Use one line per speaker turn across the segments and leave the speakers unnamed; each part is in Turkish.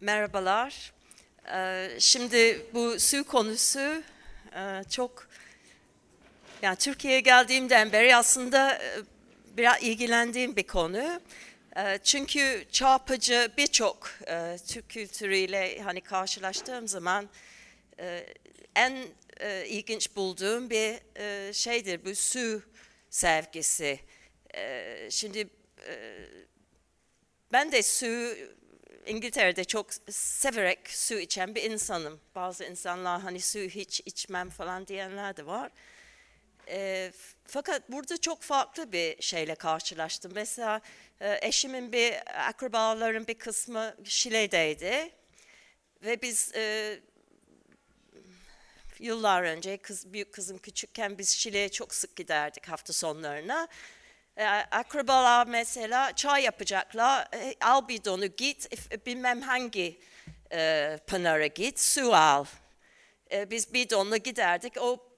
Merhabalar. Ee, Şimdi bu su konusu e, çok yani Türkiye'ye geldiğimden beri aslında e, biraz ilgilendiğim bir konu. E, Çünkü çarpıcı birçok e, Türk kültürüyle hani karşılaştığım zaman en ilginç bulduğum bir şeydir bu su sevgisi. E, Şimdi ben de su İngiltere'de çok severek su içen bir insanım. Bazı insanlar hani su hiç içmem falan diyenler de var. E, fakat burada çok farklı bir şeyle karşılaştım. Mesela e, eşimin bir akrabaların bir kısmı Şile'deydi. Ve biz e, yıllar önce kız, büyük kızım küçükken biz Şile'ye çok sık giderdik hafta sonlarına. E, akrabalar mesela çay yapacaklar. E, al bidonu git bilmem hangi e, pınara git su al. E, biz bidonla giderdik. O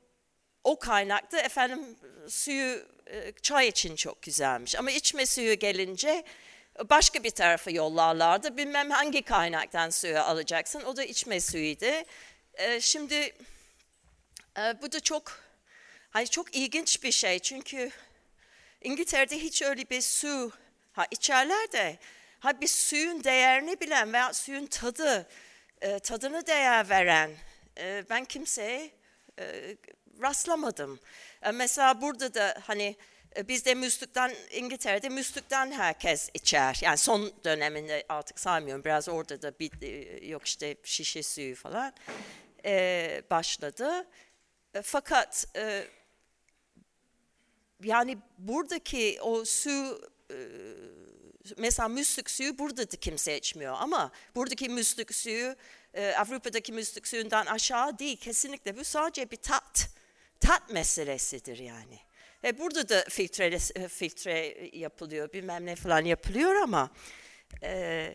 o kaynakta efendim suyu e, çay için çok güzelmiş. Ama içme suyu gelince başka bir tarafa yollarlardı. Bilmem hangi kaynaktan suyu alacaksın. O da içme suyuydu. Şimdi e, bu da çok hani çok ilginç bir şey. Çünkü İngiltere'de hiç öyle bir su ha içerler de ha bir suyun değerini bilen veya suyun tadı e, tadını değer veren e, ben kimseye e, rastlamadım. E, mesela burada da hani e, bizde müslükten İngiltere'de müslükten herkes içer. Yani son döneminde artık saymıyorum. Biraz orada da bir, e, yok işte şişe suyu falan e, başladı. E, fakat e, yani buradaki o su e, mesela müslük suyu burada da kimse içmiyor ama buradaki müslük suyu e, Avrupa'daki müslük suyundan aşağı değil kesinlikle bu sadece bir tat tat meselesidir yani. E, burada da filtre, filtre yapılıyor bilmem ne falan yapılıyor ama e,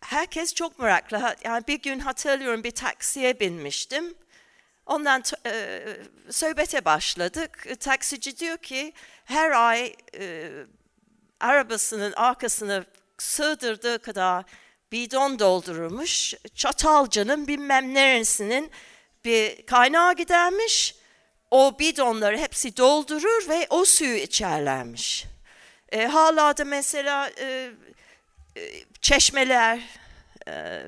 herkes çok meraklı. Yani bir gün hatırlıyorum bir taksiye binmiştim. Ondan e, sohbete başladık. E, Taksici diyor ki her ay e, arabasının arkasına sığdırdığı kadar bidon doldurmuş. Çatalca'nın bilmem neresinin bir kaynağa gidermiş. O bidonları hepsi doldurur ve o suyu içerlermiş. E, hala da mesela e, çeşmeler, e,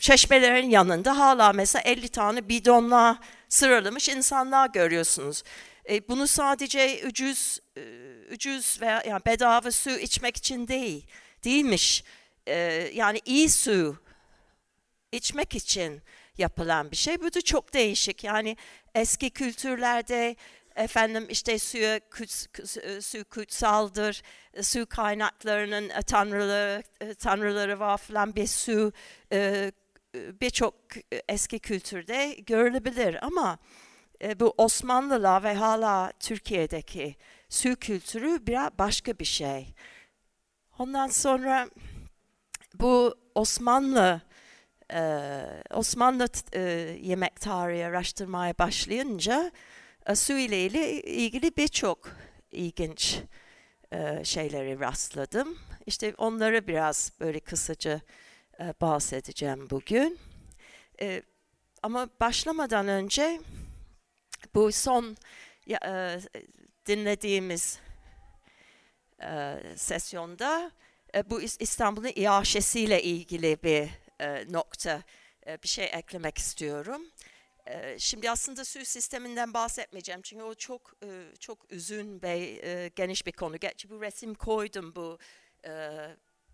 çeşmelerin yanında hala mesela 50 tane bidonla sıralamış insanlar görüyorsunuz. E, bunu sadece ucuz e, ucuz veya yani bedava su içmek için değil, değilmiş. E, yani iyi su içmek için yapılan bir şey. Bu da çok değişik. Yani eski kültürlerde efendim işte suya kuts- e, su kutsaldır, e, su kaynaklarının tanrıları tanrıları var falan bir su e, birçok eski kültürde görülebilir ama e, bu Osmanlılar ve hala Türkiye'deki su kültürü biraz başka bir şey. Ondan sonra bu Osmanlı e, Osmanlı e, yemek tarihi araştırmaya başlayınca su ile ili- ilgili birçok ilginç şeyleri rastladım. İşte onları biraz böyle kısaca e, bahsedeceğim bugün. E, ama başlamadan önce bu son e, dinlediğimiz e, sesyonda bu İs- İstanbul'un iaşesiyle ilgili bir nokta, bir şey eklemek istiyorum. Şimdi aslında su sisteminden bahsetmeyeceğim çünkü o çok çok uzun ve geniş bir konu. Gerçi bu resim koydum bu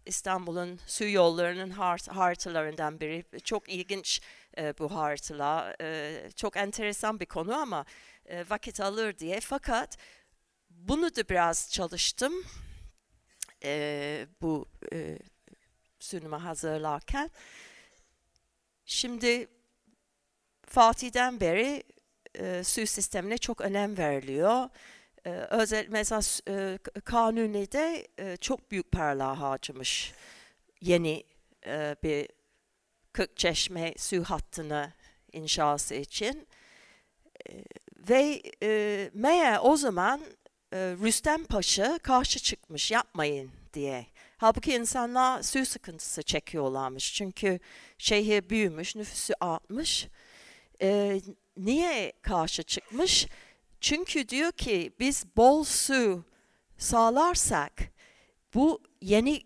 İstanbul'un su yollarının hart- haritalarından biri. Çok ilginç e, bu haritalar. E, çok enteresan bir konu ama e, vakit alır diye. Fakat bunu da biraz çalıştım. E, bu e, sunumu hazırlarken. Şimdi Fatih'den beri e, su sistemine çok önem veriliyor. E, özel mesela e, Kanuni'de e, çok büyük paralar harcamış yeni e, bir Kırkçeşme su hattını inşası için. E, ve e, meğer o zaman e, Rüstem Paşa karşı çıkmış yapmayın diye. Halbuki insanlar su sıkıntısı çekiyorlarmış. Çünkü şehir büyümüş, nüfusu artmış. Ee, niye karşı çıkmış? Çünkü diyor ki biz bol su sağlarsak bu yeni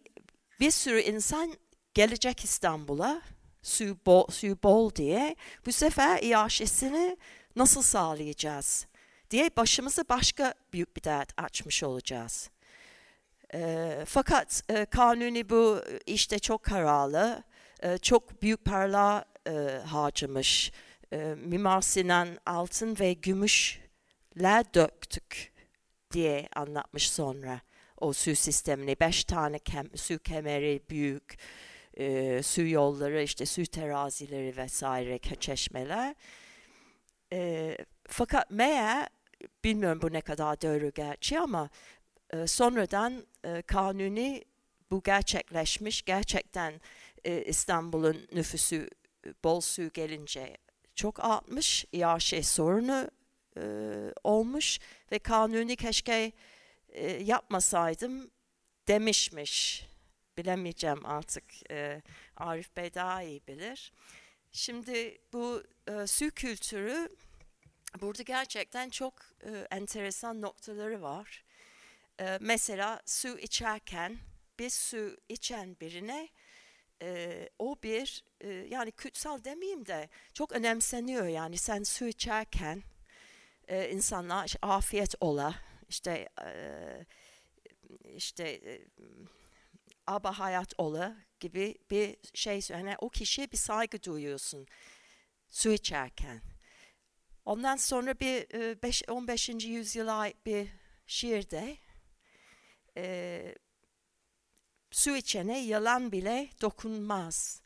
bir sürü insan gelecek İstanbul'a su bol, su bol diye bu sefer iaşesini nasıl sağlayacağız diye başımıza başka büyük bir dert açmış olacağız. E, fakat e, Kanuni bu işte çok kararlı, e, çok büyük paralar e, harcamış. E, Mimar Sinan altın ve gümüşler döktük diye anlatmış sonra o su sistemini. Beş tane kem, su kemeri büyük, e, su yolları, işte su terazileri vesaire, çeşmeler. E, fakat meğer, bilmiyorum bu ne kadar doğru gerçi ama e, sonradan e, kanuni bu gerçekleşmiş. Gerçekten e, İstanbul'un nüfusu e, bol su gelince çok artmış. İAŞ sorunu e, olmuş ve kanuni keşke e, yapmasaydım demişmiş. Bilemeyeceğim artık. E, Arif Bey daha iyi bilir. Şimdi bu e, su kültürü burada gerçekten çok e, enteresan noktaları var. E, mesela su içerken bir su içen birine e, o bir e, yani kutsal demeyeyim de çok önemseniyor yani sen su içerken e, insanlar işte, afiyet ola işte e, işte e, aba hayat ola gibi bir şey yani o kişiye bir saygı duyuyorsun su içerken. Ondan sonra bir e, beş, 15. yüzyıla ait bir şiirde e, su içene yalan bile dokunmaz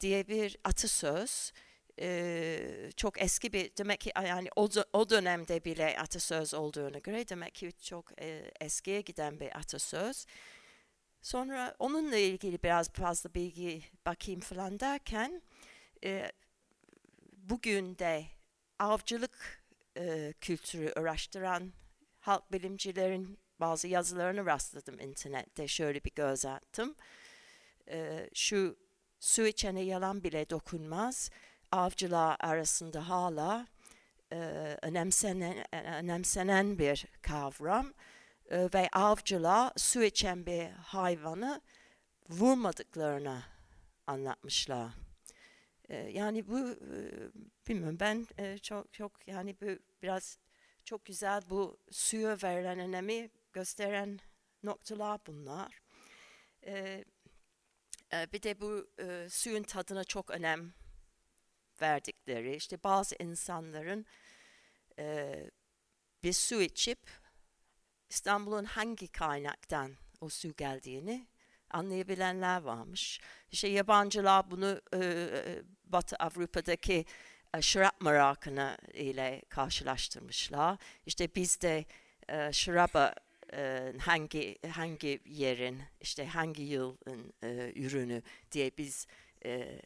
diye bir atasöz. Ee, çok eski bir demek ki yani o, o dönemde bile atasöz olduğuna göre demek ki çok e, eskiye giden bir atasöz. Sonra onunla ilgili biraz fazla bilgi bakayım falan derken e, bugün de avcılık e, kültürü araştıran halk bilimcilerin bazı yazılarını rastladım internette şöyle bir göz attım. E, şu su içene yalan bile dokunmaz. Avcılar arasında hala e, önemsenen, önemsenen bir kavram e, ve avcılar su içen bir hayvanı vurmadıklarını anlatmışlar. E, yani bu e, bilmiyorum ben e, çok çok yani bu biraz çok güzel bu suya verilen önemi gösteren noktalar bunlar. E, e, bir de bu e, suyun tadına çok önem verdikleri, işte bazı insanların e, bir su içip İstanbul'un hangi kaynaktan o su geldiğini anlayabilenler varmış. İşte yabancılar bunu e, e Batı Avrupa'daki e, şarap merakını ile karşılaştırmışlar. İşte bizde e, şaraba e, hangi hangi yerin işte hangi yılın e, ürünü diye biz e,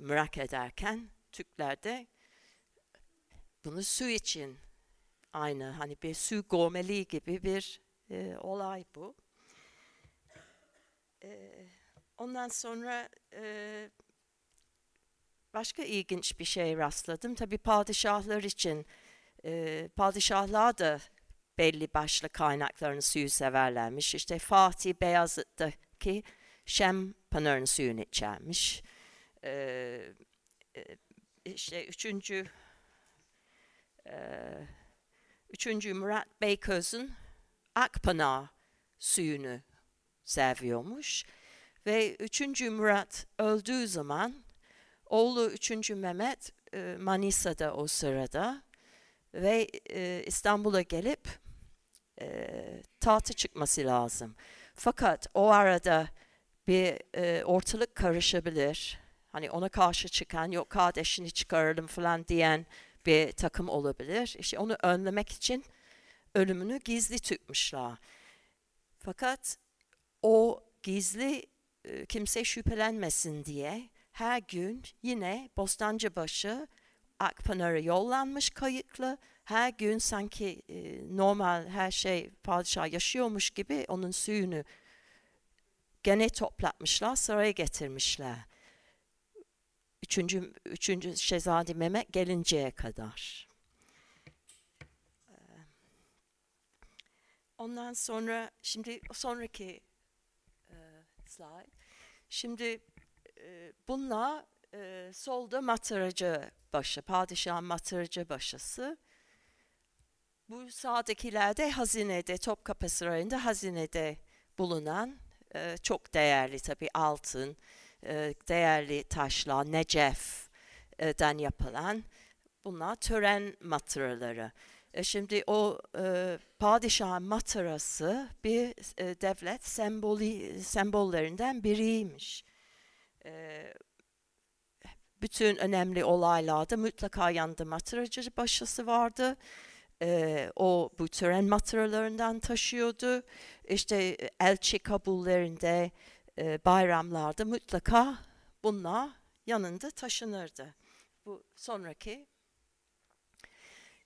merak ederken Türklerde bunu su için aynı hani bir su gormeliği gibi bir e, olay bu. E, ondan sonra e, başka ilginç bir şey rastladım. Tabi padişahlar için e, padişahlar da belli başlı kaynakların suyu severlermiş. İşte Fatih Beyazıt'taki Şem Pınar'ın suyunu içermiş. Ee, işte üçüncü e, üçüncü Murat Beyköz'ün Akpınar suyunu seviyormuş. Ve üçüncü Murat öldüğü zaman oğlu üçüncü Mehmet e, Manisa'da o sırada ve e, İstanbul'a gelip e, tahtı çıkması lazım. Fakat o arada bir e, ortalık karışabilir. Hani ona karşı çıkan, yok kardeşini çıkaralım falan diyen bir takım olabilir. İşte onu önlemek için ölümünü gizli tutmuşlar. Fakat o gizli e, kimse şüphelenmesin diye her gün yine Bostancıbaşı Akpınar'a yollanmış kayıklı her gün sanki e, normal her şey padişah yaşıyormuş gibi onun suyunu gene toplatmışlar, saraya getirmişler. Üçüncü, üçüncü Şehzade Mehmet gelinceye kadar. Ee, ondan sonra, şimdi sonraki e, slide. Şimdi e, bunlar e, solda matıracı başı, padişahın matıracı başısı. Bu sağdakilerde hazinede, Topkapı Sarayı'nda hazinede bulunan e, çok değerli tabi altın, e, değerli taşlar, neceften yapılan bunlar tören matıraları. E, şimdi o e, padişahın matırası bir e, devlet sembolü, sembollerinden biriymiş. E, bütün önemli olaylarda mutlaka yanında matıracı başısı vardı. Ee, o bu tören matıralarından taşıyordu. İşte elçi kabullerinde, e, bayramlarda mutlaka bunlar yanında taşınırdı. Bu sonraki.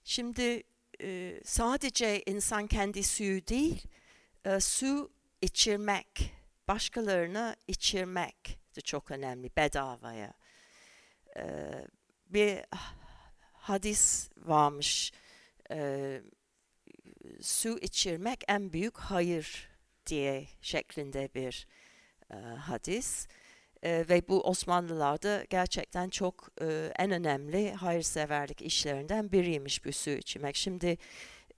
Şimdi e, sadece insan kendi suyu değil, e, su içirmek, başkalarına içirmek de çok önemli bedavaya. E, bir hadis varmış, e, su içirmek en büyük hayır diye şeklinde bir e, hadis. E, ve bu Osmanlılarda gerçekten çok e, en önemli hayırseverlik işlerinden biriymiş bu su içmek. Şimdi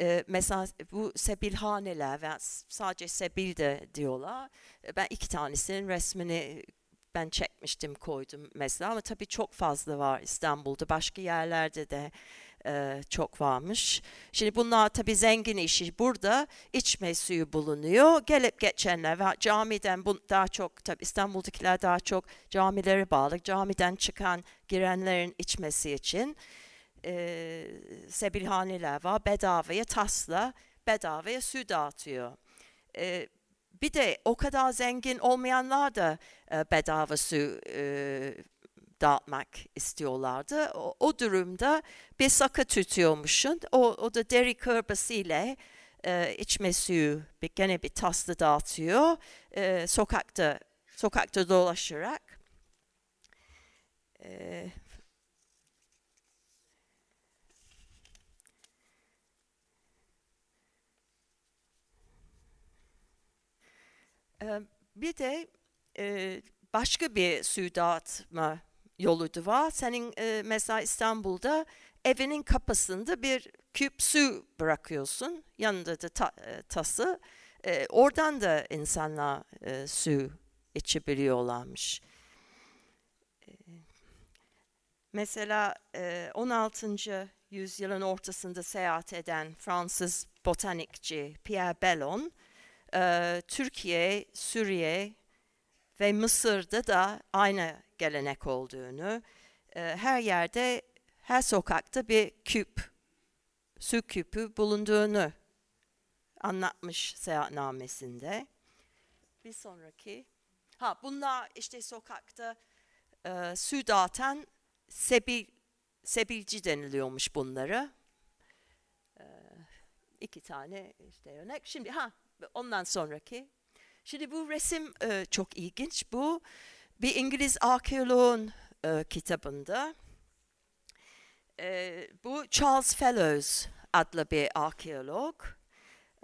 e, mesela bu sebilhaneler ve sadece sebil de diyorlar. E, ben iki tanesinin resmini ben çekmiştim koydum mesela ama tabii çok fazla var İstanbul'da başka yerlerde de e, çok varmış. Şimdi bunlar tabi zengin işi. Burada içme suyu bulunuyor. Gelip geçenler ve camiden bu daha çok tabi İstanbul'dakiler daha çok camilere bağlı. Camiden çıkan girenlerin içmesi için e, sebilhaneler var. Bedavaya tasla bedavaya su dağıtıyor. E, bir de o kadar zengin olmayanlar da e, bedava su e, dağıtmak istiyorlardı. O, o durumda bir sakı tutuyormuşsun. O, o da deri kırbasıyla e, içme suyu bir, gene bir taslı dağıtıyor. E, sokakta sokakta dolaşarak. E, e bir de e, başka bir su dağıtma yolu da var. Senin e, mesela İstanbul'da evinin kapısında bir küp su bırakıyorsun. Yanında da ta, e, tası. E, oradan da insanlar e, su içebiliyorlarmış. E, mesela e, 16. yüzyılın ortasında seyahat eden Fransız botanikçi Pierre Bellon, e, Türkiye, Suriye ve Mısır'da da aynı gelenek olduğunu, e, her yerde, her sokakta bir küp, su küpü bulunduğunu anlatmış seyahatnamesinde. Bir sonraki, ha bunlar işte sokakta e, su dağıtan sebil, sebilci deniliyormuş bunları. E, iki tane işte örnek. Şimdi ha ondan sonraki. Şimdi bu resim e, çok ilginç. Bu bir İngiliz arkeoloğun e, kitabında e, bu Charles Fellows adlı bir arkeolog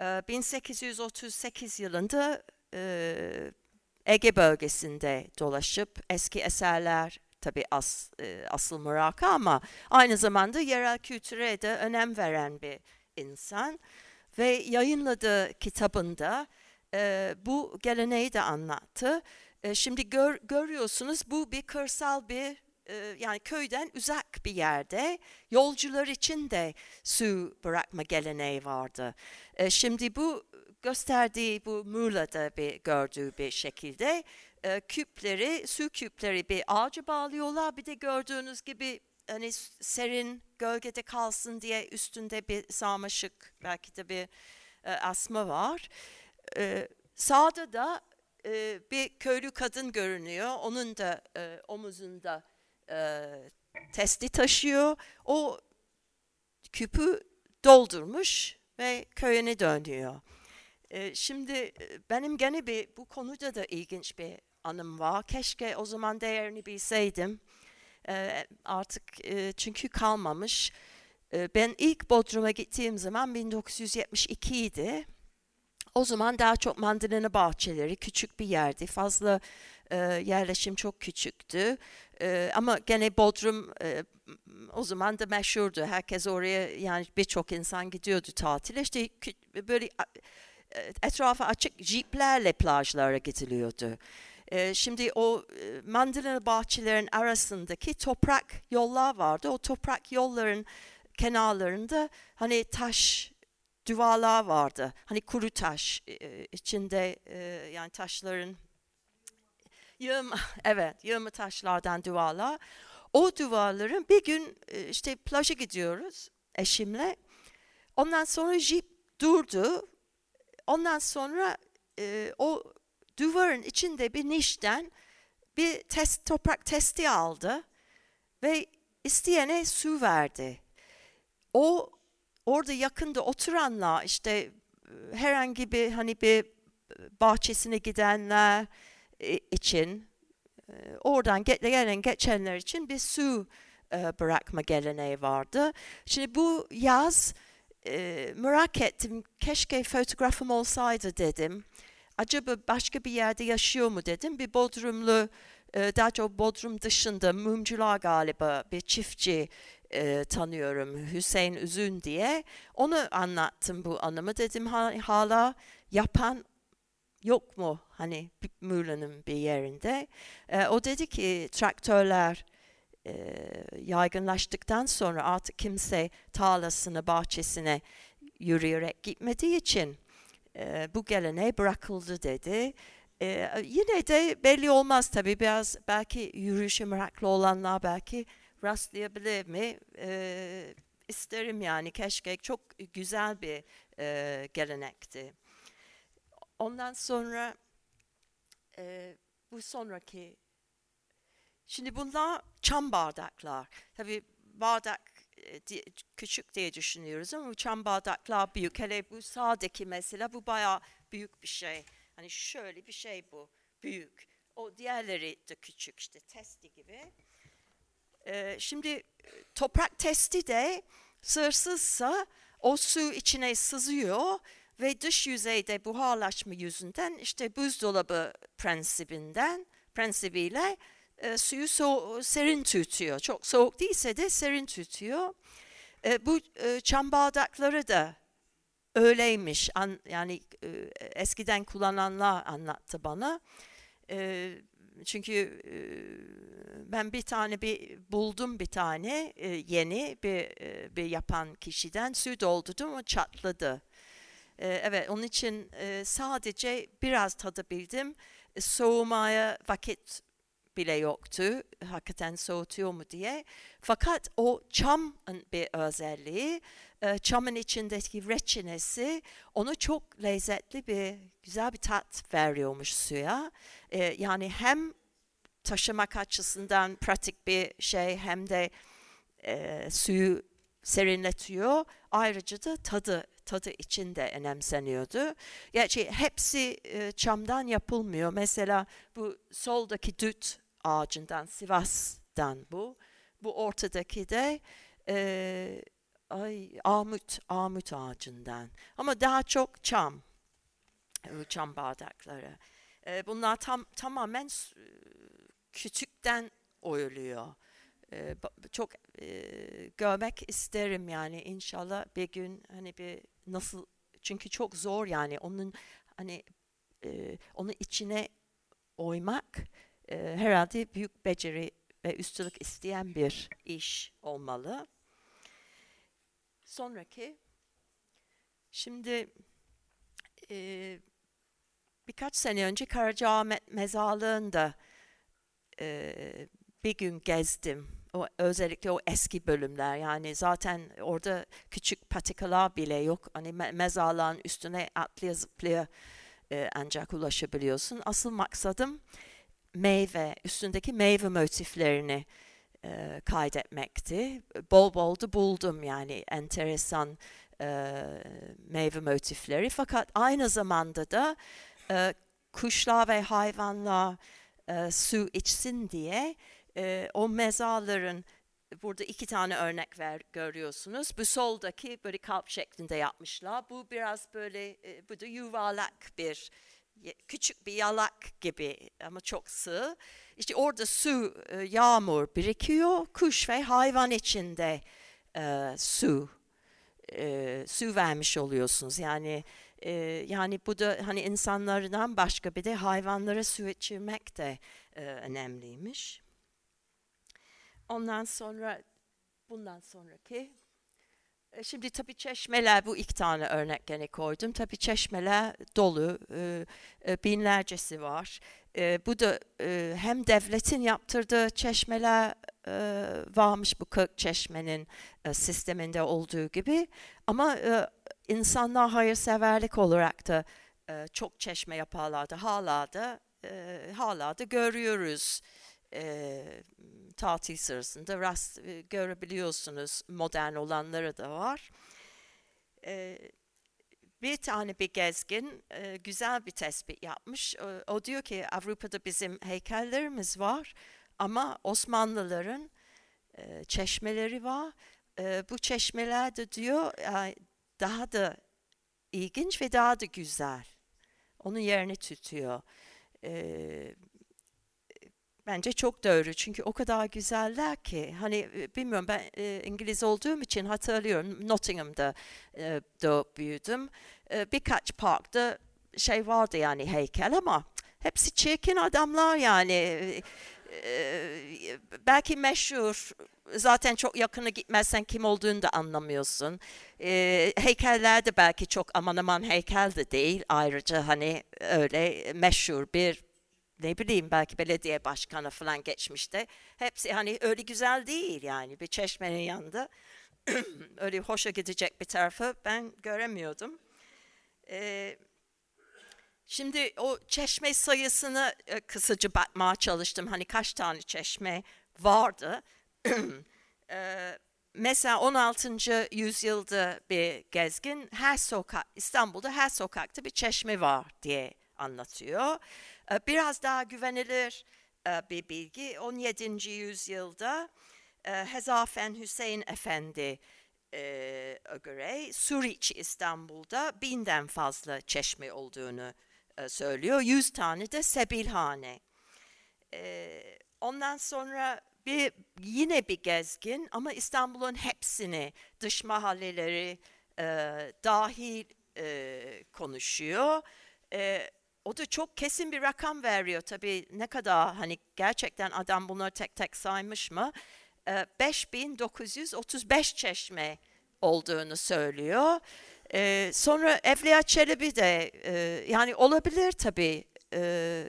e, 1838 yılında e, Ege bölgesinde dolaşıp eski eserler tabi as, e, asıl mıraka ama aynı zamanda yerel kültüre de önem veren bir insan ve yayınladığı kitabında e, bu geleneği de anlattı. E, şimdi gör, görüyorsunuz bu bir kırsal bir e, yani köyden uzak bir yerde yolcular için de su bırakma geleneği vardı. E, şimdi bu gösterdiği bu Muğla'da bir gördüğü bir şekilde e, küpleri, su küpleri bir ağaca bağlıyorlar. Bir de gördüğünüz gibi hani serin gölgede kalsın diye üstünde bir sarmaşık belki de bir e, asma var. E, sağda da e, bir köylü kadın görünüyor. Onun da e, omuzunda e, testi taşıyor. O küpü doldurmuş ve köyüne dönüyor. E, şimdi benim gene bir bu konuda da ilginç bir anım var. Keşke o zaman değerini bilseydim. E, artık e, çünkü kalmamış. E, ben ilk Bodrum'a gittiğim zaman 1972 idi. O zaman daha çok mandalina bahçeleri, küçük bir yerdi. Fazla e, yerleşim çok küçüktü. E, ama gene Bodrum e, o zaman da meşhurdu. Herkes oraya yani birçok insan gidiyordu tatile. İşte böyle etrafa açık jeeplerle plajlara gidiliyordu. E, şimdi o e, mandalina bahçelerin arasındaki toprak yollar vardı. O toprak yolların kenarlarında hani taş duvarlar vardı. Hani kuru taş e, içinde e, yani taşların yığım evet yığımı taşlardan duvarlar. O duvarların bir gün e, işte plaja gidiyoruz eşimle. Ondan sonra jip durdu. Ondan sonra e, o duvarın içinde bir nişten bir test, toprak testi aldı ve isteyene su verdi. O orada yakında oturanlar işte herhangi bir hani bir bahçesine gidenler e, için oradan gelen geçenler için bir su bırakma geleneği vardı. Şimdi bu yaz merak ettim keşke fotoğrafım olsaydı dedim. Acaba başka bir yerde yaşıyor mu dedim. Bir Bodrumlu daha çok Bodrum dışında mumcular galiba bir çiftçi e, tanıyorum Hüseyin Üzün diye. Onu anlattım bu anımı. Dedim hala yapan yok mu hani Muğla'nın bir yerinde. E, o dedi ki traktörler e, yaygınlaştıktan sonra artık kimse tarlasını, bahçesine yürüyerek gitmediği için e, bu geleneğe bırakıldı dedi. E, yine de belli olmaz tabii biraz belki yürüyüşe meraklı olanlar belki rastlayabilir mi? E, isterim yani keşke çok güzel bir e, gelenekti. Ondan sonra e, bu sonraki şimdi bunlar çam bardaklar. Tabii bardak e, küçük diye düşünüyoruz ama çam bardaklar büyük. Hele bu sağdaki mesela bu bayağı büyük bir şey. Hani şöyle bir şey bu büyük. O diğerleri de küçük işte testi gibi. Şimdi toprak testi de sığırsızsa o su içine sızıyor ve dış yüzeyde buharlaşma yüzünden işte buzdolabı prensibinden prensibiyle e, suyu so serin tutuyor. Çok soğuk değilse de serin tutuyor. E, bu e, çam bardakları da öyleymiş. An, yani e, eskiden kullananlar anlattı bana. E, çünkü ben bir tane bir buldum bir tane yeni bir bir yapan kişiden su doldurdum o çatladı. Evet onun için sadece biraz tadabildim. E, soğumaya vakit bile yoktu. Hakikaten soğutuyor mu diye. Fakat o çamın bir özelliği, çamın içindeki reçinesi onu çok lezzetli bir, güzel bir tat veriyormuş suya. E, yani hem taşımak açısından pratik bir şey hem de e, suyu serinletiyor. Ayrıca da tadı tadı içinde önemseniyordu. Gerçi hepsi e, çamdan yapılmıyor. Mesela bu soldaki düt ağacından, Sivas'tan bu. Bu ortadaki de e, ay amut, amut ağacından. Ama daha çok çam, bu çam bardakları. E, bunlar tam tamamen küçükten oyuluyor. E, çok e, görmek isterim yani inşallah bir gün hani bir nasıl çünkü çok zor yani onun hani e, onun içine oymak e, herhalde büyük beceri ve üstünlük isteyen bir iş olmalı. Sonraki, şimdi e, birkaç sene önce Karacaahmet mezarlığında e, bir gün gezdim. O, özellikle o eski bölümler yani zaten orada küçük patikalar bile yok. Hani me mezarlığın üstüne atlaya zıplaya e, ancak ulaşabiliyorsun. Asıl maksadım meyve, üstündeki meyve motiflerini e, kaydetmekti. Bol bol da buldum yani enteresan e, meyve motifleri. Fakat aynı zamanda da e, kuşlar ve hayvanlar e, su içsin diye e, o mezarların burada iki tane örnek ver, görüyorsunuz. Bu soldaki böyle kalp şeklinde yapmışlar. Bu biraz böyle e, bu da yuvarlak bir küçük bir yalak gibi ama çok sığ. İşte orada su, e, yağmur birikiyor. Kuş ve hayvan içinde e, su e, su vermiş oluyorsunuz. Yani e, yani bu da hani insanlardan başka bir de hayvanlara su içirmek de e, önemliymiş. Ondan sonra bundan sonraki Şimdi tabii çeşmeler bu iki tane örnek gene koydum. Tabii çeşmeler dolu, e, e, binlercesi var. E, bu da e, hem devletin yaptırdığı çeşmeler e, varmış bu kırk çeşmenin e, sisteminde olduğu gibi. Ama e, insanlar hayırseverlik olarak da e, çok çeşme yaparlardı. Hala da, e, hala da görüyoruz e, tatil sırasında rast e, görebiliyorsunuz. Modern olanları da var. E, bir tane bir gezgin e, güzel bir tespit yapmış. O, o diyor ki Avrupa'da bizim heykellerimiz var ama Osmanlıların e, çeşmeleri var. E, bu çeşmeler de diyor e, daha da ilginç ve daha da güzel. Onun yerini tutuyor. E, Bence çok doğru çünkü o kadar güzeller ki hani e, bilmiyorum ben e, İngiliz olduğum için hatırlıyorum Nottingham'da e, doğup büyüdüm. E, birkaç parkta şey vardı yani heykel ama hepsi çirkin adamlar yani. E, e, belki meşhur zaten çok yakına gitmezsen kim olduğunu da anlamıyorsun. E, heykeller de belki çok aman aman heykel de değil ayrıca hani öyle meşhur bir ne bileyim belki belediye başkanı falan geçmişte. Hepsi hani öyle güzel değil yani bir çeşmenin yanında. öyle hoşa gidecek bir tarafı ben göremiyordum. Ee, şimdi o çeşme sayısını e, kısaca bakmaya çalıştım. Hani kaç tane çeşme vardı. ee, mesela 16. yüzyılda bir gezgin her sokak İstanbul'da her sokakta bir çeşme var diye anlatıyor. Ee, biraz daha güvenilir e, bir bilgi 17. yüzyılda e, Hezafen Hüseyin Efendi e, göre Suriç İstanbul'da binden fazla çeşme olduğunu söylüyor. Yüz tane de sebilhane. Ondan sonra bir yine bir gezgin ama İstanbul'un hepsini dış mahalleleri dahil konuşuyor. E, o da çok kesin bir rakam veriyor tabii ne kadar hani gerçekten adam bunları tek tek saymış mı? E, 5935 çeşme olduğunu söylüyor. E, sonra Evliya Çelebi de e, yani olabilir tabii. E,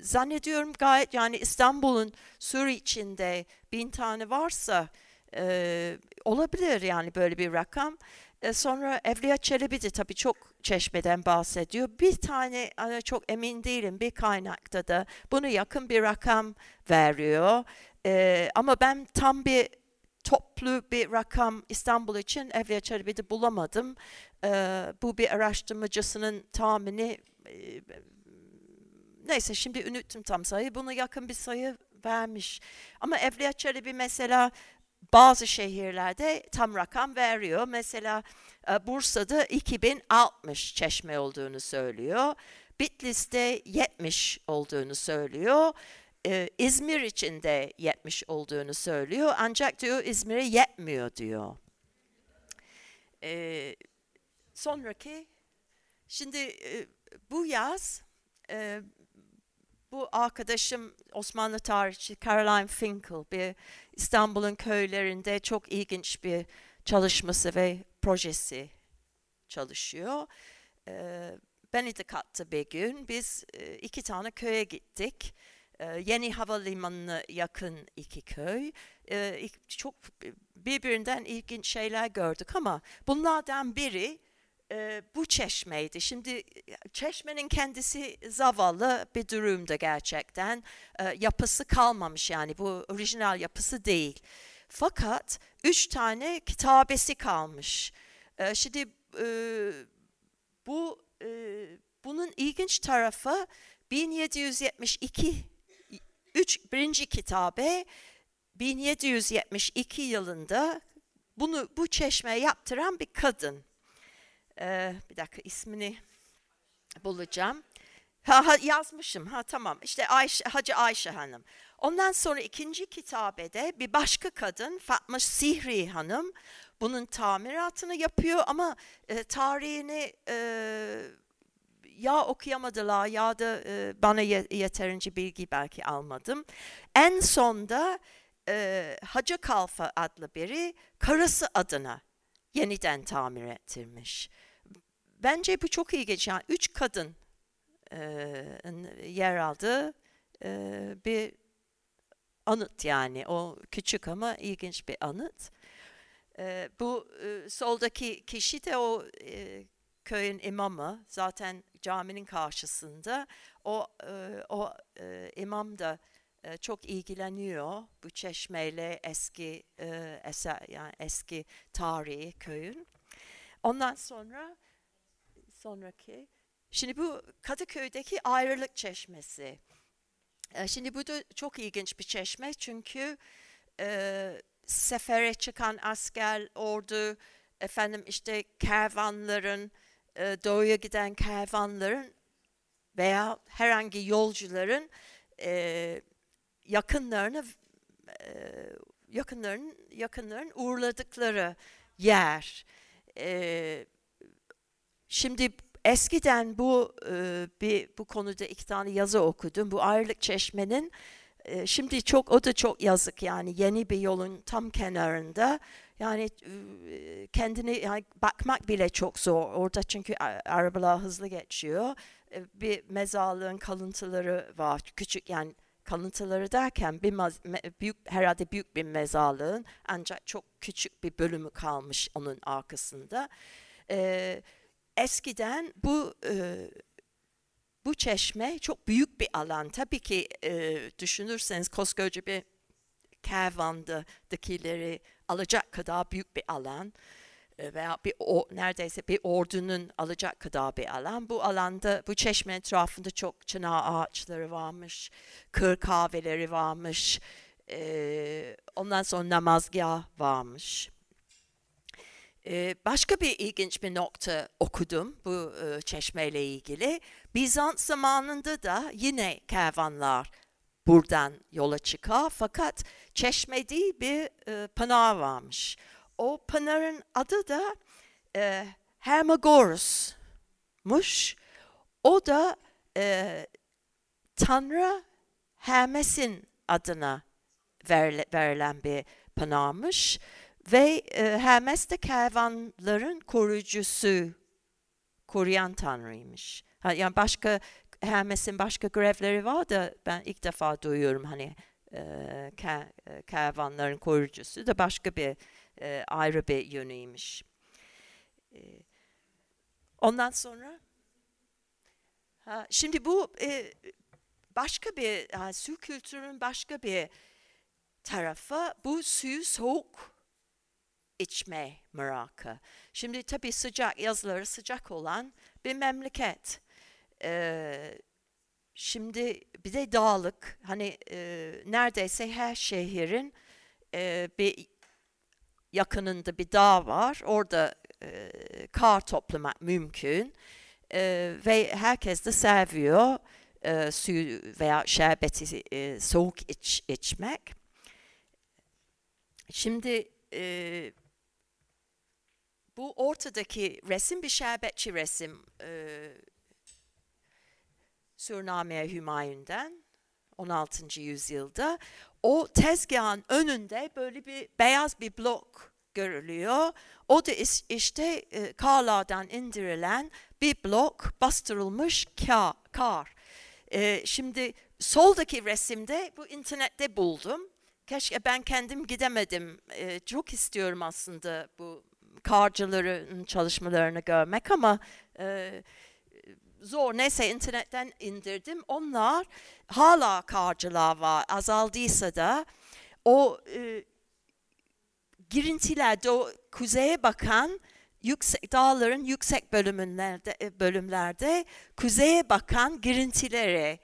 zannediyorum gayet yani İstanbul'un Sur içinde bin tane varsa e, olabilir yani böyle bir rakam. E, sonra Evliya Çelebi de tabii çok çeşmeden bahsediyor. Bir tane çok emin değilim bir kaynakta da bunu yakın bir rakam veriyor. E, ama ben tam bir toplu bir rakam İstanbul için Evliya Çelebi'de bulamadım. Bu bir araştırmacısının tahmini neyse şimdi unuttum tam sayı. Bunu yakın bir sayı vermiş. Ama Evliya Çelebi mesela bazı şehirlerde tam rakam veriyor. Mesela e, Bursa'da 2060 çeşme olduğunu söylüyor. Bitlis'te 70 olduğunu söylüyor. Ee, İzmir için de 70 olduğunu söylüyor. Ancak diyor İzmir'e yetmiyor diyor. Ee, sonraki, şimdi e, bu yaz e, bu arkadaşım Osmanlı tarihçi Caroline Finkel bir İstanbul'un köylerinde çok ilginç bir çalışması ve projesi çalışıyor. Ee, beni de kattı bir gün. Biz e, iki tane köye gittik. Ee, Yeni Havalimanı'na yakın iki köy. Ee, çok birbirinden ilginç şeyler gördük ama bunlardan biri e, bu çeşmeydi. Şimdi çeşmenin kendisi zavallı bir durumda gerçekten. E, yapısı kalmamış yani bu orijinal yapısı değil. Fakat üç tane kitabesi kalmış. E, şimdi e, bu e, bunun ilginç tarafı 1772 üç, birinci kitabe 1772 yılında bunu bu çeşme yaptıran bir kadın. Ee, bir dakika ismini bulacağım. Ha, ha, yazmışım. Ha tamam. İşte Ayşe, Hacı Ayşe Hanım. Ondan sonra ikinci kitabede bir başka kadın Fatma Sihri Hanım bunun tamiratını yapıyor ama e, tarihini e, ya okuyamadılar ya da e, bana yeterince bilgi belki almadım. En sonda e, Hacı Kalfa adlı biri karısı adına yeniden tamir ettirmiş. Bence bu çok ilginç. Yani üç kadın e, yer aldığı e, bir anıt yani. O küçük ama ilginç bir anıt. E, bu e, soldaki kişi de o e, köyün imamı. Zaten caminin karşısında. O, e, o e, imam da çok ilgileniyor bu çeşmeyle eski e, eser yani eski tarihi köyün. Ondan sonra sonraki şimdi bu Kadıköy'deki ayrılık çeşmesi. E, şimdi bu da çok ilginç bir çeşme çünkü e, sefere çıkan asker, ordu, efendim işte kervanların, e, doğuya giden kervanların veya herhangi yolcuların e, yakınlarını e, yakınların yakınların uğurladıkları yer. E, şimdi eskiden bu e, bir bu konuda iki tane yazı okudum. Bu ayrılık çeşmenin e, şimdi çok o da çok yazık yani yeni bir yolun tam kenarında. Yani e, kendini yani bakmak bile çok zor orada çünkü arabalar hızlı geçiyor. E, bir mezarlığın kalıntıları var küçük yani kalıntıları derken bir büyük herhalde büyük bir mezarlığın ancak çok küçük bir bölümü kalmış onun arkasında. Ee, eskiden bu e, bu çeşme çok büyük bir alan. Tabii ki e, düşünürseniz koskoca bir kervandakileri alacak kadar büyük bir alan. E, veya bir o, neredeyse bir ordunun alacak kadar bir alan. Bu alanda bu çeşme etrafında çok çınar ağaçları varmış, kır kahveleri varmış, e, ondan sonra namazgah varmış. E, başka bir ilginç bir nokta okudum bu e, çeşmeyle ilgili. Bizans zamanında da yine kervanlar buradan yola çıkar fakat çeşme değil bir e, pınar varmış. O pınarın adı da e, Hermagorus'muş. O da Tanrı Hermes'in adına verilen bir pınarmış. Ve e, Hermes de kervanların koruyucusu, koruyan tanrıymış. Yani başka Hermes'in başka görevleri var da ben ilk defa duyuyorum hani e, e kervanların koruyucusu da başka bir e, ayrı bir yönüymüş. E, ondan sonra ha, şimdi bu e, başka bir ha, su kültürünün başka bir tarafı bu suyu soğuk içme merakı. Şimdi tabii sıcak yazları sıcak olan bir memleket. Ee, şimdi bir de dağlık hani e, neredeyse her şehrin e, bir yakınında bir dağ var. Orada e, kar toplamak mümkün. E, ve herkes de seviyor e, suyu veya şerbeti e, soğuk iç, içmek. Şimdi e, bu ortadaki resim bir şerbetçi resim. E, Surname Hümayun'dan 16. yüzyılda o tezgahın önünde böyle bir beyaz bir blok görülüyor. O da işte e, karlardan indirilen bir blok bastırılmış kar. kar. E, şimdi soldaki resimde bu internette buldum. Keşke ben kendim gidemedim. E, çok istiyorum aslında bu karcıların çalışmalarını görmek ama e, zor. Neyse internetten indirdim. Onlar hala karcılar var. Azaldıysa da o e, girintiler do, kuzeye bakan yüksek dağların yüksek bölümlerde e, bölümlerde kuzeye bakan girintileri,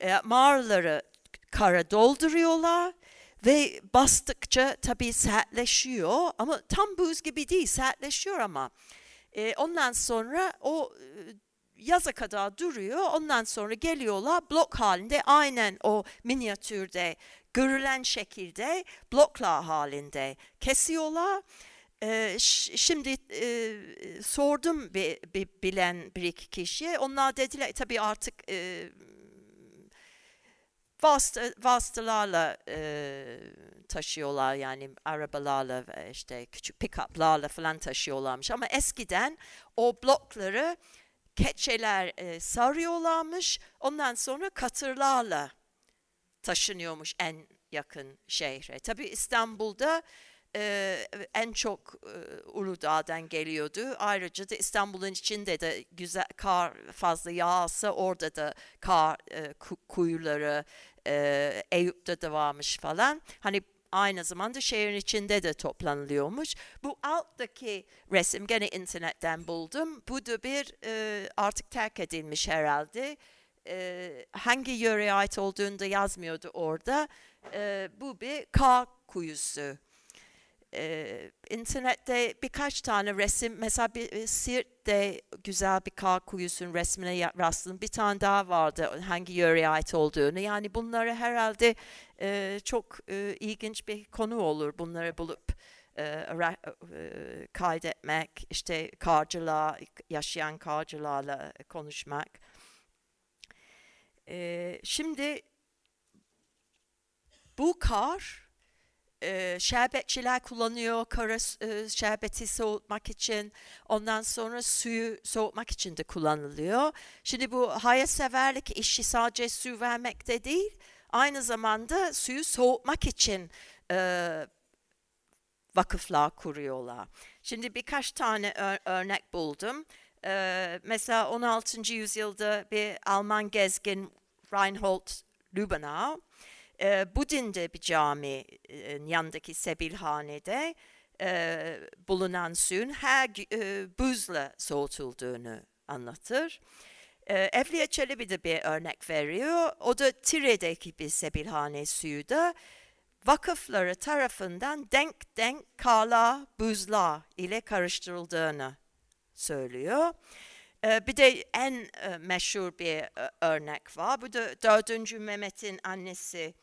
e, mağaraları kara dolduruyorlar ve bastıkça tabii sertleşiyor ama tam buz gibi değil sertleşiyor ama e, ondan sonra o e, yaza kadar duruyor. Ondan sonra geliyorlar blok halinde aynen o minyatürde görülen şekilde bloklar halinde kesiyorlar. Ee, şimdi e, sordum bir, bir, bilen bir iki kişiye. Onlar dediler tabii artık e, vasıta, vasıtalarla e, taşıyorlar yani arabalarla işte küçük pick-up'larla falan taşıyorlarmış. Ama eskiden o blokları keçeler e, sarıyorlarmış. Ondan sonra katırlarla taşınıyormuş en yakın şehre. Tabii İstanbul'da e, en çok e, Uludağ'dan geliyordu. Ayrıca da İstanbul'un içinde de güzel kar fazla yağsa orada da kar e, kuyuları e, Eyüp'te de varmış falan. Hani aynı zamanda şehrin içinde de toplanılıyormuş. Bu alttaki resim gene internetten buldum. Bu da bir e, artık terk edilmiş herhalde. E, hangi yöreye ait olduğunu da yazmıyordu orada. E, bu bir kar kuyusu e, internette birkaç tane resim mesela bir Siirt'te güzel bir kar kuyusunun resmine rastladım. Bir tane daha vardı hangi yöreye ait olduğunu. Yani bunları herhalde e, çok e, ilginç bir konu olur bunları bulup e, kaydetmek, işte karcılar, yaşayan karcılarla konuşmak. E, şimdi bu kar e, şerbetçiler kullanıyor kara e, şerbeti soğutmak için. Ondan sonra suyu soğutmak için de kullanılıyor. Şimdi bu hayırseverlik işi sadece su vermekte değil, aynı zamanda suyu soğutmak için e, vakıflar kuruyorlar. Şimdi birkaç tane ör örnek buldum. Ee, mesela 16. yüzyılda bir Alman gezgin Reinhold Lübbenau e, Budin'de bir cami e, yanındaki Sebilhane'de e, bulunan suyun her e, buzla soğutulduğunu anlatır. E, Evliya Çelebi de bir örnek veriyor. O da Tire'deki bir Sebilhane suyu da vakıfları tarafından denk denk kala buzla ile karıştırıldığını söylüyor. Bir de en meşhur bir örnek var. Bu da 4. Mehmet'in annesi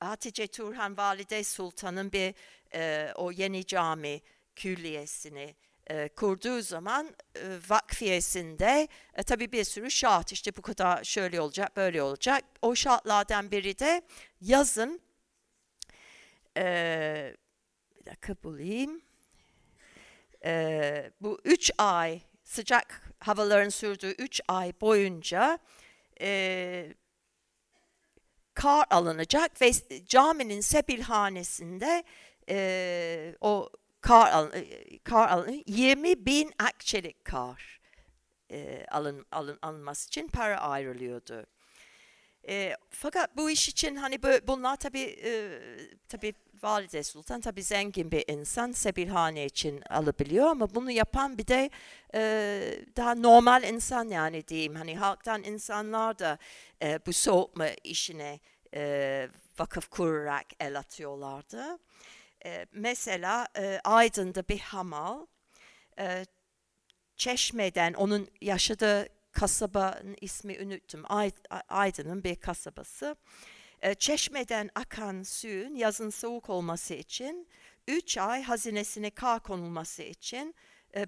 Hatice Turhan Valide Sultan'ın bir e, o yeni cami külliyesini e, kurduğu zaman e, vakfiyesinde e, tabii bir sürü şart işte bu kadar şöyle olacak böyle olacak. O şartlardan biri de yazın e, bir dakika bulayım. E, bu üç ay sıcak havaların sürdüğü üç ay boyunca e, kar alınacak ve caminin sebilhanesinde e, o kar, al, e, kar alın, 20 bin akçelik kar e, alın, alın, alınması için para ayrılıyordu. E, fakat bu iş için hani böyle, bunlar tabi e, tabi Valide Sultan tabi zengin bir insan Sebilhane için alabiliyor ama bunu yapan bir de e, daha normal insan yani diyeyim hani halktan insanlar da e, bu soğutma işine e, vakıf kurarak el atıyorlardı. E, mesela e, Aydın'da bir hamal e, Çeşme'den onun yaşadığı kasabanın ismi unuttum. Aydın'ın bir kasabası. E, çeşmeden akan suyun yazın soğuk olması için 3 ay hazinesine kar konulması için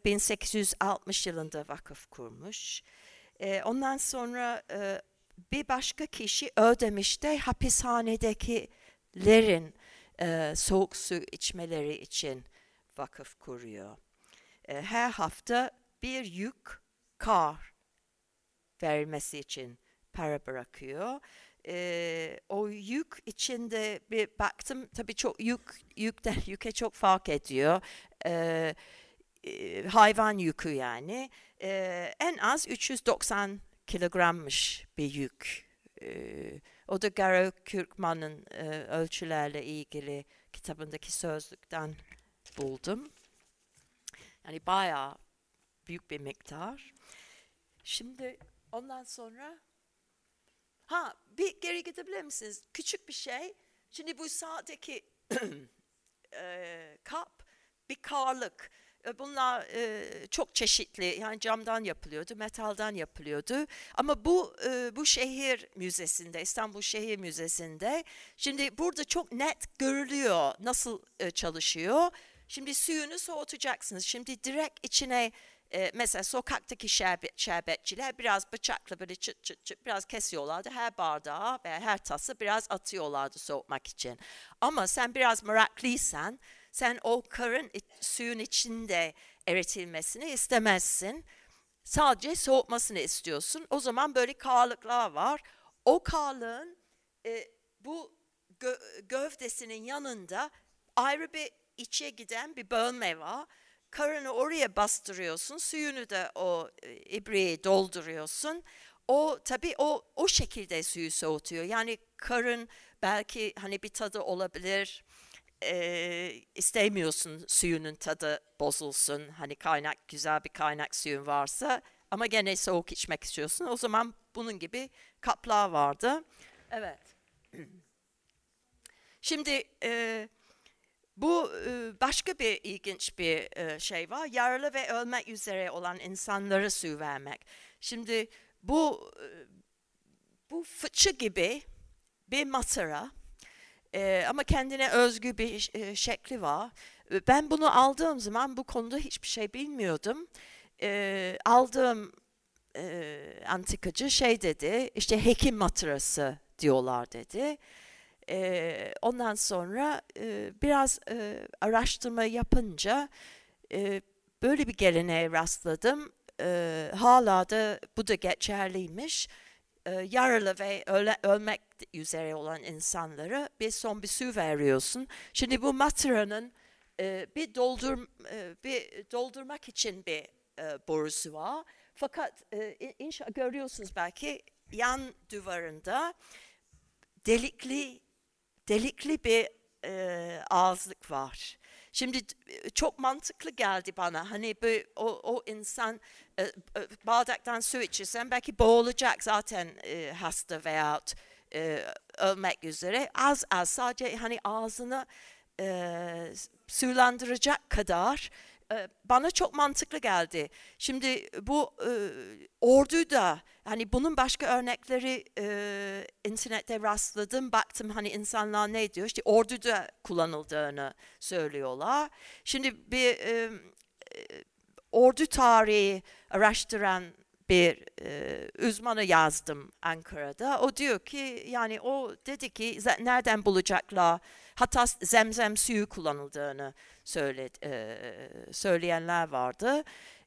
1860 e, yılında vakıf kurmuş. E, ondan sonra bir başka kişi Ödemiş'te hapishanedekilerin soğuk su içmeleri için vakıf kuruyor. her hafta bir yük kar verilmesi için para bırakıyor e, o yük içinde bir baktım tabii çok yük yükten yüke çok fark ediyor. E, hayvan yükü yani. E, en az 390 kilogrammış bir yük. E, o da Garo Kürkman'ın e, ölçülerle ilgili kitabındaki sözlükten buldum. Yani bayağı büyük bir miktar. Şimdi ondan sonra ha bir geri gidebilir misiniz? Küçük bir şey. Şimdi bu sağdaki e, kap bir karlık. Bunlar e, çok çeşitli yani camdan yapılıyordu, metaldan yapılıyordu. Ama bu e, bu şehir müzesinde, İstanbul Şehir Müzesi'nde şimdi burada çok net görülüyor nasıl e, çalışıyor. Şimdi suyunu soğutacaksınız. Şimdi direkt içine e, mesela sokaktaki şerbet, şerbetçiler biraz bıçakla böyle çıt çıt çıt biraz kesiyorlardı. Her bardağa veya her tası biraz atıyorlardı soğutmak için. Ama sen biraz meraklıysan sen o karın suyun içinde eritilmesini istemezsin. Sadece soğutmasını istiyorsun. O zaman böyle karlıklar var. O karlığın e, bu gö gövdesinin yanında ayrı bir içe giden bir bölme var. Karını oraya bastırıyorsun, suyunu da o e, ibriğe dolduruyorsun. O tabii o o şekilde suyu soğutuyor. Yani karın belki hani bir tadı olabilir e, istemiyorsun suyunun tadı bozulsun. Hani kaynak güzel bir kaynak suyun varsa ama gene soğuk içmek istiyorsun. O zaman bunun gibi kaplar vardı. Evet. Şimdi e, bu başka bir ilginç bir şey var. Yaralı ve ölmek üzere olan insanlara su vermek. Şimdi bu bu fıçı gibi bir matara ama kendine özgü bir şekli var. Ben bunu aldığım zaman bu konuda hiçbir şey bilmiyordum. Aldığım antikacı şey dedi, işte hekim matrası diyorlar dedi. E, ondan sonra e, biraz e, araştırma yapınca e, böyle bir geleneğe rastladım. E, hala da bu da geçerliymiş e, yaralı ve öle, ölmek üzere olan insanlara bir son bir su veriyorsun. Şimdi bu materanın e, bir doldur e, bir doldurmak için bir e, borusu var. Fakat e, inşa görüyorsunuz belki yan duvarında delikli delikli bir e, ağızlık var. Şimdi çok mantıklı geldi bana. Hani bu, o, o insan e, bardaktan su içirsen belki boğulacak zaten e, hasta veya e, ölmek üzere. Az az sadece hani ağzını e, sulandıracak kadar bana çok mantıklı geldi. Şimdi bu e, ordu da hani bunun başka örnekleri e, internette rastladım baktım hani insanlar ne diyor işte orduda kullanıldığını söylüyorlar. Şimdi bir e, ordu tarihi araştıran bir e, uzmanı yazdım Ankara'da. O diyor ki yani o dedi ki nereden bulacaklar hatta zemzem suyu kullanıldığını söyledi, e, söyleyenler vardı.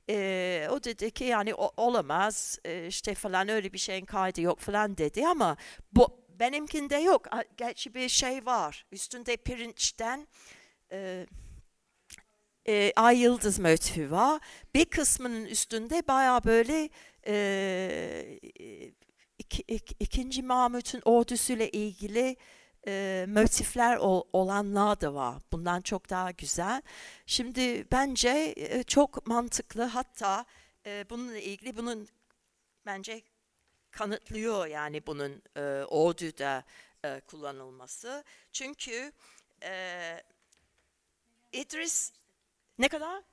E, o dedi ki yani o, olamaz e, işte falan öyle bir şeyin kaydı yok falan dedi ama bu benimkinde yok. Gerçi bir şey var üstünde pirinçten e, e, ay yıldız motifi var. Bir kısmının üstünde baya böyle e, iki, iki, ikinci Mahmut'un ordusuyla ilgili e, motifler ol, olanlar da var. Bundan çok daha güzel. Şimdi bence e, çok mantıklı hatta e, bununla ilgili bunun bence kanıtlıyor yani bunun e, orduda e, kullanılması. Çünkü e, İdris ne kadar?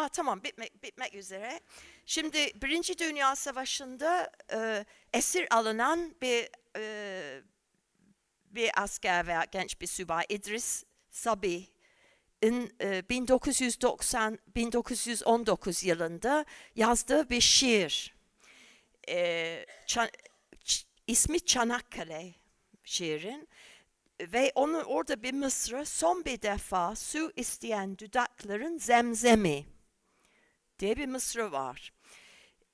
Ah tamam bitmek, bitmek üzere. Şimdi Birinci Dünya Savaşı'nda e, esir alınan bir e, bir asker veya genç bir subay İdris Sabi in, e, 1990 1919 yılında yazdığı bir şiir. E, Çan, ismi Çanakkale şiirin ve onu orada bir mısra son bir defa su isteyen dudakların zemzemi diye bir mısra var.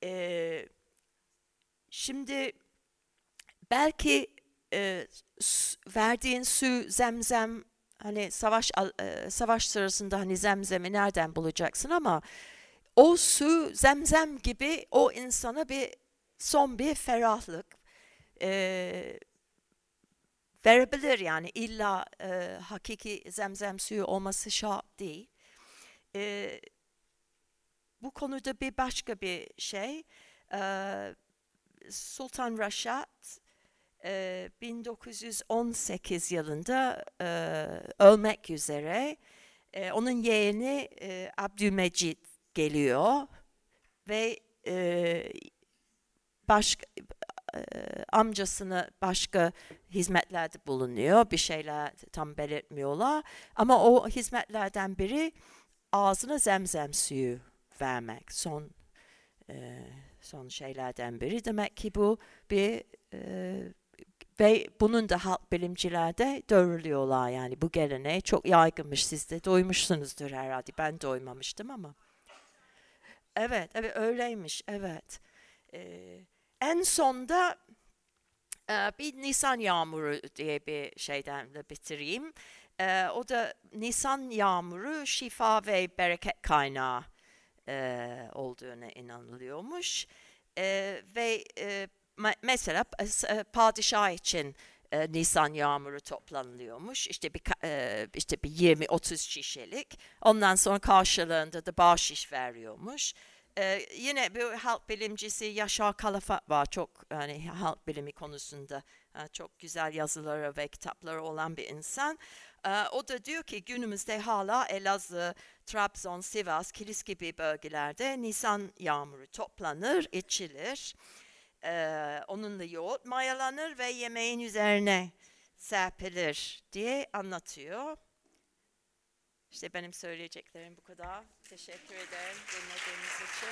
Ee, şimdi belki e, verdiğin su zemzem hani savaş e, savaş sırasında hani zemzemi nereden bulacaksın ama o su zemzem gibi o insana bir son bir ferahlık e, verebilir yani illa e, hakiki zemzem suyu olması şart değil. E, bu konuda bir başka bir şey. Ee, Sultan Reşat e, 1918 yılında e, ölmek üzere. E, onun yeğeni e, Abdülmecit geliyor ve e, başka amcasını başka hizmetlerde bulunuyor. Bir şeyler tam belirtmiyorlar. Ama o hizmetlerden biri ağzına zemzem suyu vermek. Son e, son şeylerden biri. Demek ki bu bir e, ve bunun da halk bilimcilerde doğruluyorlar. Yani bu geleneği çok yaygınmış. Siz de duymuşsunuzdur herhalde. Ben doymamıştım ama. Evet evet öyleymiş. Evet. Ee, en sonda e, bir Nisan yağmuru diye bir şeyden de bitireyim. E, o da Nisan yağmuru şifa ve bereket kaynağı e, olduğuna inanılıyormuş e, ve e, mesela padişah için e, Nisan yağmuru toplanılıyormuş. İşte bir e, işte bir 20-30 şişelik. Ondan sonra karşılığında da bahşiş veriyormuş. E, yine bir halk bilimcisi Yaşar Kalafat var. Çok hani halk bilimi konusunda çok güzel yazıları ve kitapları olan bir insan. E, o da diyor ki günümüzde hala Elazığ, Trabzon, Sivas, Kilis gibi bölgelerde Nisan yağmuru toplanır, içilir. Ee, onunla yoğurt mayalanır ve yemeğin üzerine serpilir diye anlatıyor. İşte benim söyleyeceklerim bu kadar. Teşekkür ederim dinlediğiniz için.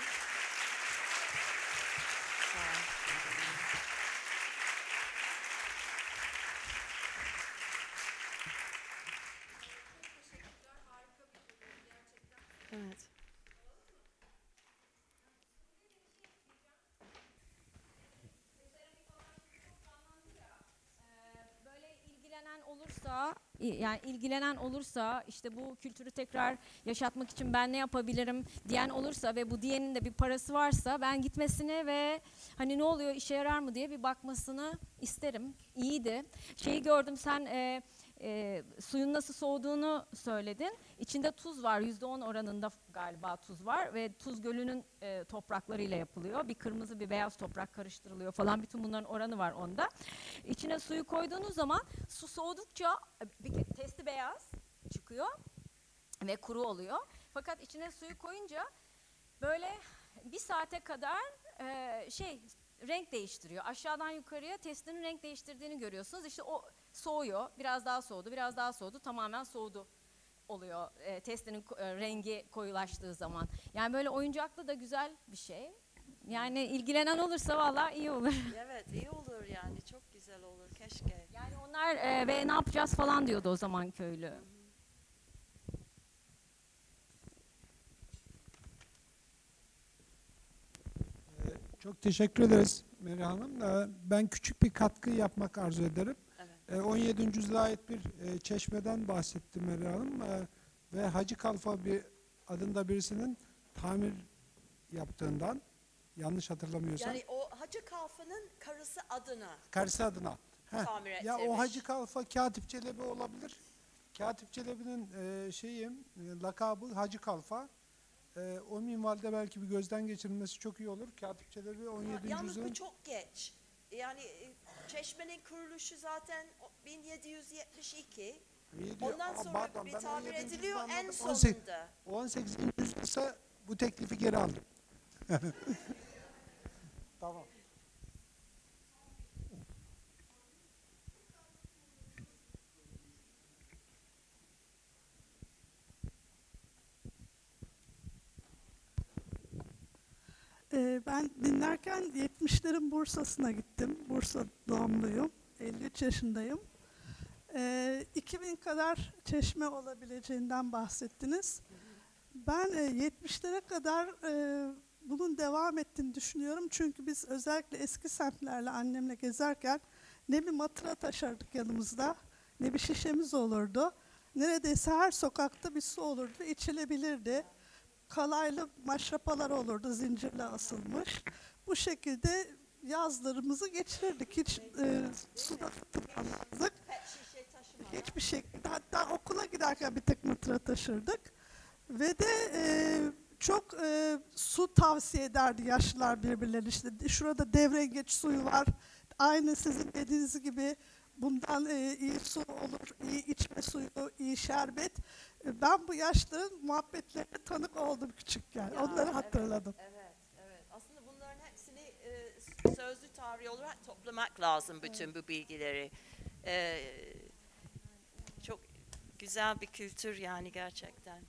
Evet.
olursa yani ilgilenen olursa işte bu kültürü tekrar yaşatmak için ben ne yapabilirim diyen olursa ve bu diyenin de bir parası varsa ben gitmesini ve hani ne oluyor işe yarar mı diye bir bakmasını isterim. İyiydi. Şeyi gördüm sen e, e, suyun nasıl soğuduğunu söyledin. İçinde tuz var, yüzde on oranında galiba tuz var ve tuz gölünün e, topraklarıyla yapılıyor. Bir kırmızı bir beyaz toprak karıştırılıyor falan. Bütün bunların oranı var onda. İçine suyu koyduğunuz zaman su soğudukça bir testi beyaz çıkıyor ve kuru oluyor. Fakat içine suyu koyunca böyle bir saate kadar e, şey renk değiştiriyor. Aşağıdan yukarıya testinin renk değiştirdiğini görüyorsunuz. İşte o soğuyor, biraz daha soğudu, biraz daha soğudu, tamamen soğudu oluyor e, testinin e, rengi koyulaştığı zaman. Yani böyle oyuncaklı da güzel bir şey. Yani ilgilenen olursa valla iyi olur.
Evet iyi olur yani çok güzel olur keşke.
Yani onlar e, ve ne yapacağız falan diyordu o zaman köylü.
Çok teşekkür ederiz Meri Hanım. Ee, ben küçük bir katkı yapmak arzu ederim. Evet. 17. yüzyıla ait bir e, çeşmeden bahsetti Meri Hanım. Ee, ve Hacı Kalfa bir adında birisinin tamir yaptığından yanlış hatırlamıyorsam.
Yani o Hacı Kalfa'nın karısı adına.
Karısı adına.
Heh. Tamir
ya o Hacı Kalfa Katip Çelebi olabilir. Katip Çelebi'nin e, şeyi, e, lakabı Hacı Kalfa. E, o minvalde belki bir gözden geçirilmesi çok iyi olur. Katip Çelebi 17.
Yalnız
yüzyılın...
bu çok geç. Yani e, çeşmenin kuruluşu zaten 1772. Ondan sonra pardon, bir tabir ediliyor en sonunda.
18. yüzyılsa bu teklifi geri aldım. tamam.
Ee, ben dinlerken 70'lerin Bursa'sına gittim. Bursa doğumluyum. 53 yaşındayım. 2000 ee, kadar çeşme olabileceğinden bahsettiniz. Ben 70'lere kadar e, bunun devam ettiğini düşünüyorum. Çünkü biz özellikle eski semtlerle annemle gezerken ne bir matıra taşırdık yanımızda ne bir şişemiz olurdu. Neredeyse her sokakta bir su olurdu, içilebilirdi kalaylı maşrapalar olurdu zincirle asılmış. Bu şekilde yazlarımızı geçirirdik. Hiç e, suda tutmamazdık. Hiçbir şekilde. Hatta okula giderken bir tek mıtra taşırdık. Ve de e, çok e, su tavsiye ederdi yaşlılar birbirlerine. İşte şurada devrengeç suyu var. Aynı sizin dediğiniz gibi bundan e, iyi su olur, iyi içme suyu, iyi şerbet. E, ben bu yaşlı muhabbetlerine tanık oldum küçükken.
Ya,
Onları
evet.
hatırladım.
Evet, evet. Aslında bunların hepsini e, sözlü tarih olarak toplamak lazım bütün bu bilgileri. E, çok güzel bir kültür yani gerçekten.